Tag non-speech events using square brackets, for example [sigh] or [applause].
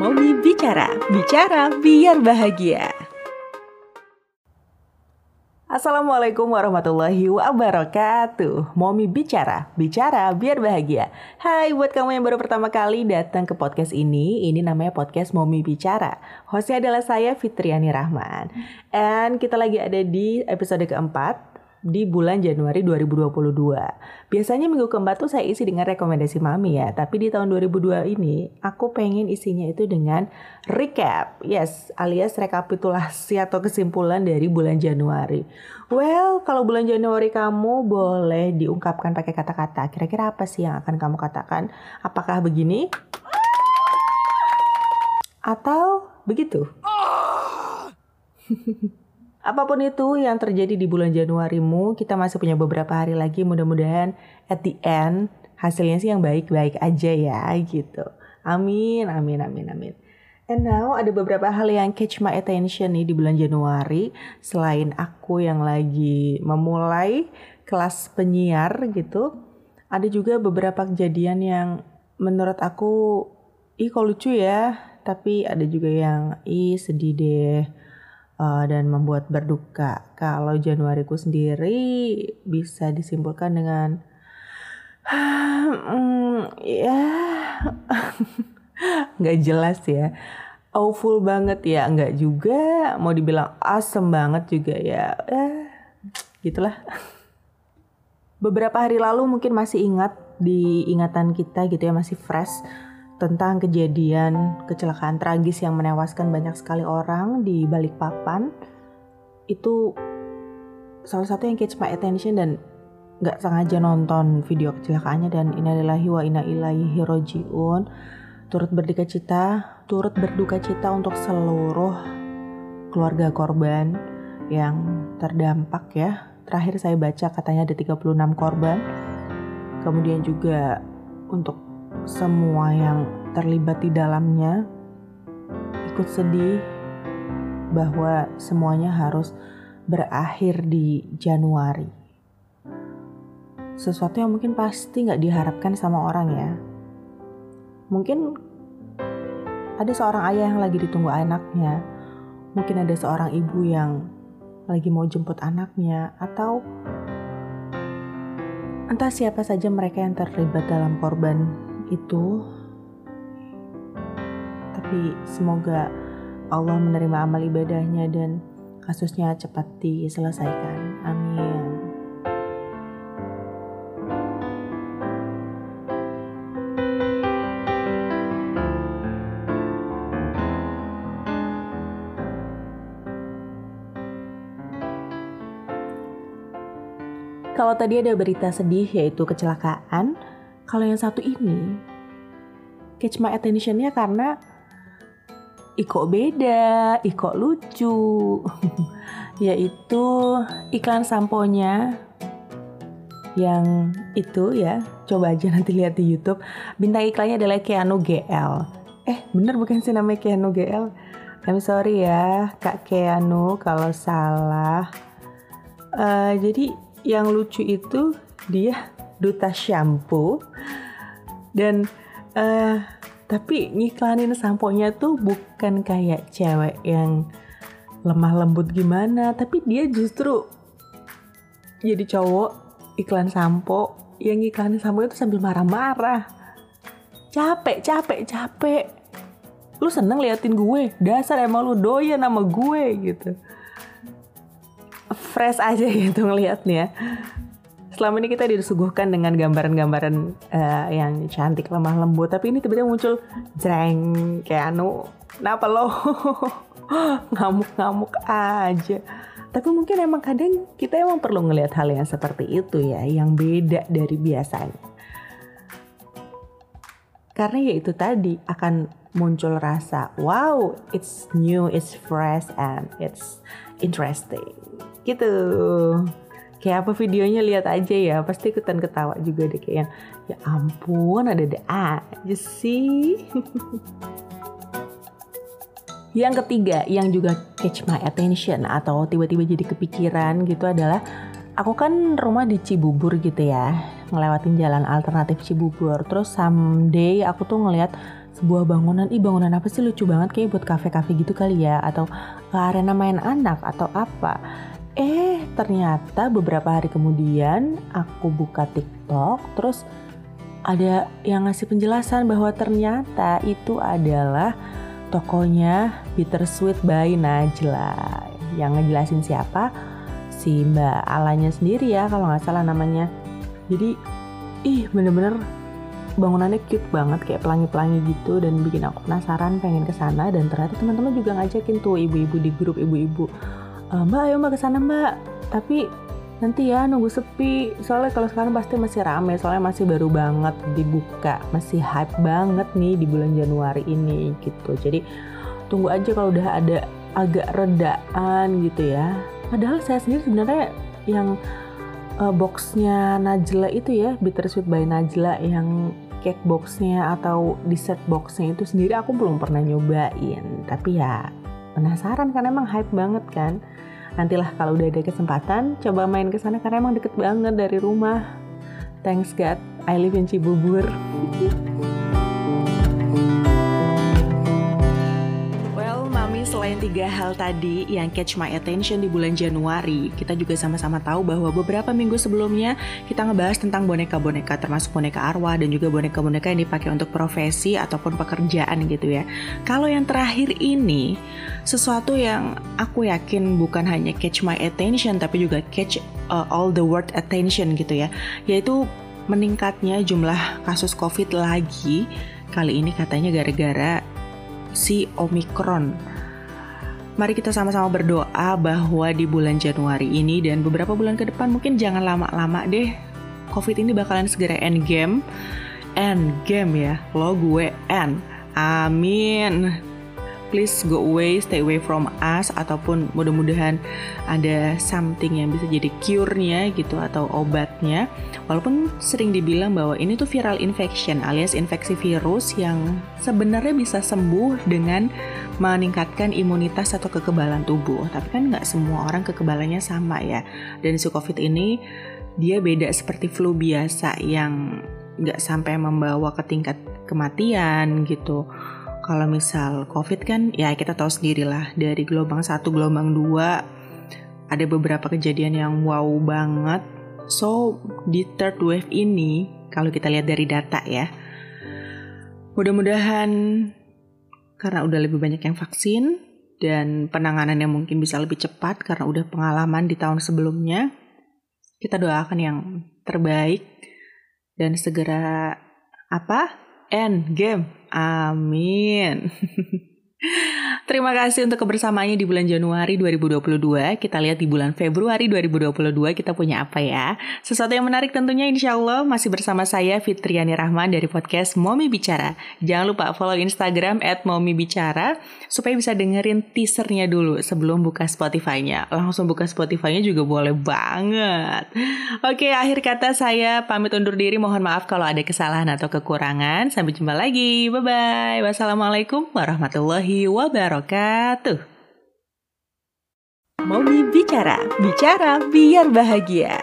Momi Bicara, bicara biar bahagia. Assalamualaikum warahmatullahi wabarakatuh. Momi bicara, bicara biar bahagia. Hai buat kamu yang baru pertama kali datang ke podcast ini Ini namanya podcast Momi Bicara. Hostnya adalah saya Fitriani Rahman. And kita lagi ada di episode keempat di bulan Januari 2022. Biasanya minggu keempat tuh saya isi dengan rekomendasi mami ya, tapi di tahun 2002 ini aku pengen isinya itu dengan recap, yes, alias rekapitulasi atau kesimpulan dari bulan Januari. Well, kalau bulan Januari kamu boleh diungkapkan pakai kata-kata. Kira-kira apa sih yang akan kamu katakan? Apakah begini? Atau begitu? [laughs] Apa pun itu yang terjadi di bulan Januarimu, kita masih punya beberapa hari lagi. Mudah-mudahan at the end hasilnya sih yang baik-baik aja ya gitu. Amin, amin, amin, amin. And now ada beberapa hal yang catch my attention nih di bulan Januari. Selain aku yang lagi memulai kelas penyiar gitu, ada juga beberapa kejadian yang menurut aku, ih kok lucu ya. Tapi ada juga yang, ih sedih deh uh, dan membuat berduka. Kalau Januariku sendiri bisa disimpulkan dengan hmm, ya [laughs] nggak jelas ya. Awful banget ya, nggak juga. Mau dibilang awesome banget juga ya. Eh, gitulah. Beberapa hari lalu mungkin masih ingat di ingatan kita gitu ya masih fresh tentang kejadian kecelakaan tragis yang menewaskan banyak sekali orang di Balikpapan. Itu salah satu yang catch my attention dan nggak sengaja nonton video kecelakaannya. Dan innalillahi wa inna ilaihi rojiun. Turut berduka cita turut berduka cita untuk seluruh keluarga korban yang terdampak ya. Terakhir saya baca katanya ada 36 korban. Kemudian juga untuk semua yang terlibat di dalamnya ikut sedih bahwa semuanya harus berakhir di Januari. Sesuatu yang mungkin pasti nggak diharapkan sama orang ya. Mungkin ada seorang ayah yang lagi ditunggu anaknya. Mungkin ada seorang ibu yang lagi mau jemput anaknya atau entah siapa saja mereka yang terlibat dalam korban itu. Tapi semoga Allah menerima amal ibadahnya dan kasusnya cepat diselesaikan. Amin. Kalau tadi ada berita sedih yaitu kecelakaan, kalau yang satu ini catch my attentionnya karena Iko beda, Iko lucu, [laughs] yaitu iklan samponya yang itu ya, coba aja nanti lihat di YouTube. Bintang iklannya adalah Keanu GL. Eh, bener bukan sih namanya Keanu GL? I'm sorry ya, Kak Keanu kalau salah. Uh, jadi yang lucu itu dia duta shampoo. Dan uh, tapi ngiklanin sampo-nya tuh bukan kayak cewek yang lemah lembut gimana tapi dia justru jadi cowok iklan sampo. Yang ngiklanin sampo itu sambil marah-marah. Capek capek capek. Lu seneng liatin gue? Dasar emang lu doyan sama gue gitu. Fresh aja gitu ngeliatnya selama ini kita disuguhkan dengan gambaran-gambaran uh, yang cantik lemah lembut tapi ini tiba-tiba muncul jreng kayak anu kenapa lo? [laughs] Ngamuk-ngamuk aja. Tapi mungkin emang kadang kita emang perlu ngelihat hal yang seperti itu ya yang beda dari biasanya. Karena ya itu tadi akan muncul rasa wow it's new it's fresh and it's interesting. Gitu kayak apa videonya lihat aja ya. Pasti ikutan ketawa juga deh kayak ya ampun ada ada aja sih. [laughs] Yang ketiga yang juga catch my attention atau tiba-tiba jadi kepikiran gitu adalah aku kan rumah di Cibubur gitu ya ngelewatin jalan alternatif Cibubur. Terus someday aku tuh ngeliat sebuah bangunan, ih bangunan apa sih? Lucu banget kayak buat kafe-kafe gitu kali ya atau ke arena main anak atau apa. Eh, ternyata beberapa hari kemudian aku buka TikTok terus ada yang ngasih penjelasan bahwa ternyata itu adalah tokonya Bittersweet by Najla. Yang ngejelasin siapa? Si Mbak Alanya sendiri ya kalau nggak salah namanya. Jadi, ih bener-bener bangunannya cute banget kayak pelangi-pelangi gitu dan bikin aku penasaran pengen ke sana dan ternyata teman-teman juga ngajakin tuh ibu-ibu di grup ibu-ibu e, mbak ayo mbak ke sana mbak tapi nanti ya nunggu sepi. Soalnya kalau sekarang pasti masih rame soalnya masih baru banget dibuka. Masih hype banget nih di bulan Januari ini gitu. Jadi tunggu aja kalau udah ada agak redaan gitu ya. Padahal saya sendiri sebenarnya yang uh, boxnya Najla itu ya Bittersweet by Najla yang cake boxnya atau dessert boxnya itu sendiri aku belum pernah nyobain. Tapi ya penasaran kan emang hype banget kan nantilah kalau udah ada kesempatan coba main ke sana karena emang deket banget dari rumah. Thanks God I live in Cibubur hal tadi yang catch my attention di bulan Januari, kita juga sama-sama tahu bahwa beberapa minggu sebelumnya kita ngebahas tentang boneka-boneka termasuk boneka arwah dan juga boneka-boneka yang dipakai untuk profesi ataupun pekerjaan gitu ya. Kalau yang terakhir ini sesuatu yang aku yakin bukan hanya catch my attention tapi juga catch uh, all the world attention gitu ya, yaitu meningkatnya jumlah kasus COVID lagi. Kali ini katanya gara-gara si Omicron Mari kita sama-sama berdoa bahwa di bulan Januari ini dan beberapa bulan ke depan mungkin jangan lama-lama deh. Covid ini bakalan segera end game. End game ya, lo gue end. Amin please go away, stay away from us ataupun mudah-mudahan ada something yang bisa jadi cure-nya gitu atau obatnya. Walaupun sering dibilang bahwa ini tuh viral infection alias infeksi virus yang sebenarnya bisa sembuh dengan meningkatkan imunitas atau kekebalan tubuh. Tapi kan nggak semua orang kekebalannya sama ya. Dan si COVID ini dia beda seperti flu biasa yang nggak sampai membawa ke tingkat kematian gitu kalau misal COVID kan ya kita tahu sendirilah dari gelombang satu gelombang dua ada beberapa kejadian yang wow banget. So di third wave ini kalau kita lihat dari data ya, mudah-mudahan karena udah lebih banyak yang vaksin dan penanganannya mungkin bisa lebih cepat karena udah pengalaman di tahun sebelumnya. Kita doakan yang terbaik dan segera apa? End game. Amin. [laughs] Terima kasih untuk kebersamaannya di bulan Januari 2022. Kita lihat di bulan Februari 2022 kita punya apa ya. Sesuatu yang menarik tentunya insya Allah masih bersama saya Fitriani Rahman dari podcast Momi Bicara. Jangan lupa follow Instagram at Momi Bicara supaya bisa dengerin teasernya dulu sebelum buka Spotify-nya. Langsung buka Spotify-nya juga boleh banget. Oke, akhir kata saya pamit undur diri. Mohon maaf kalau ada kesalahan atau kekurangan. Sampai jumpa lagi. Bye-bye. Wassalamualaikum warahmatullahi wabarakatuh wabarakatuh. Momi Bicara, bicara biar bahagia.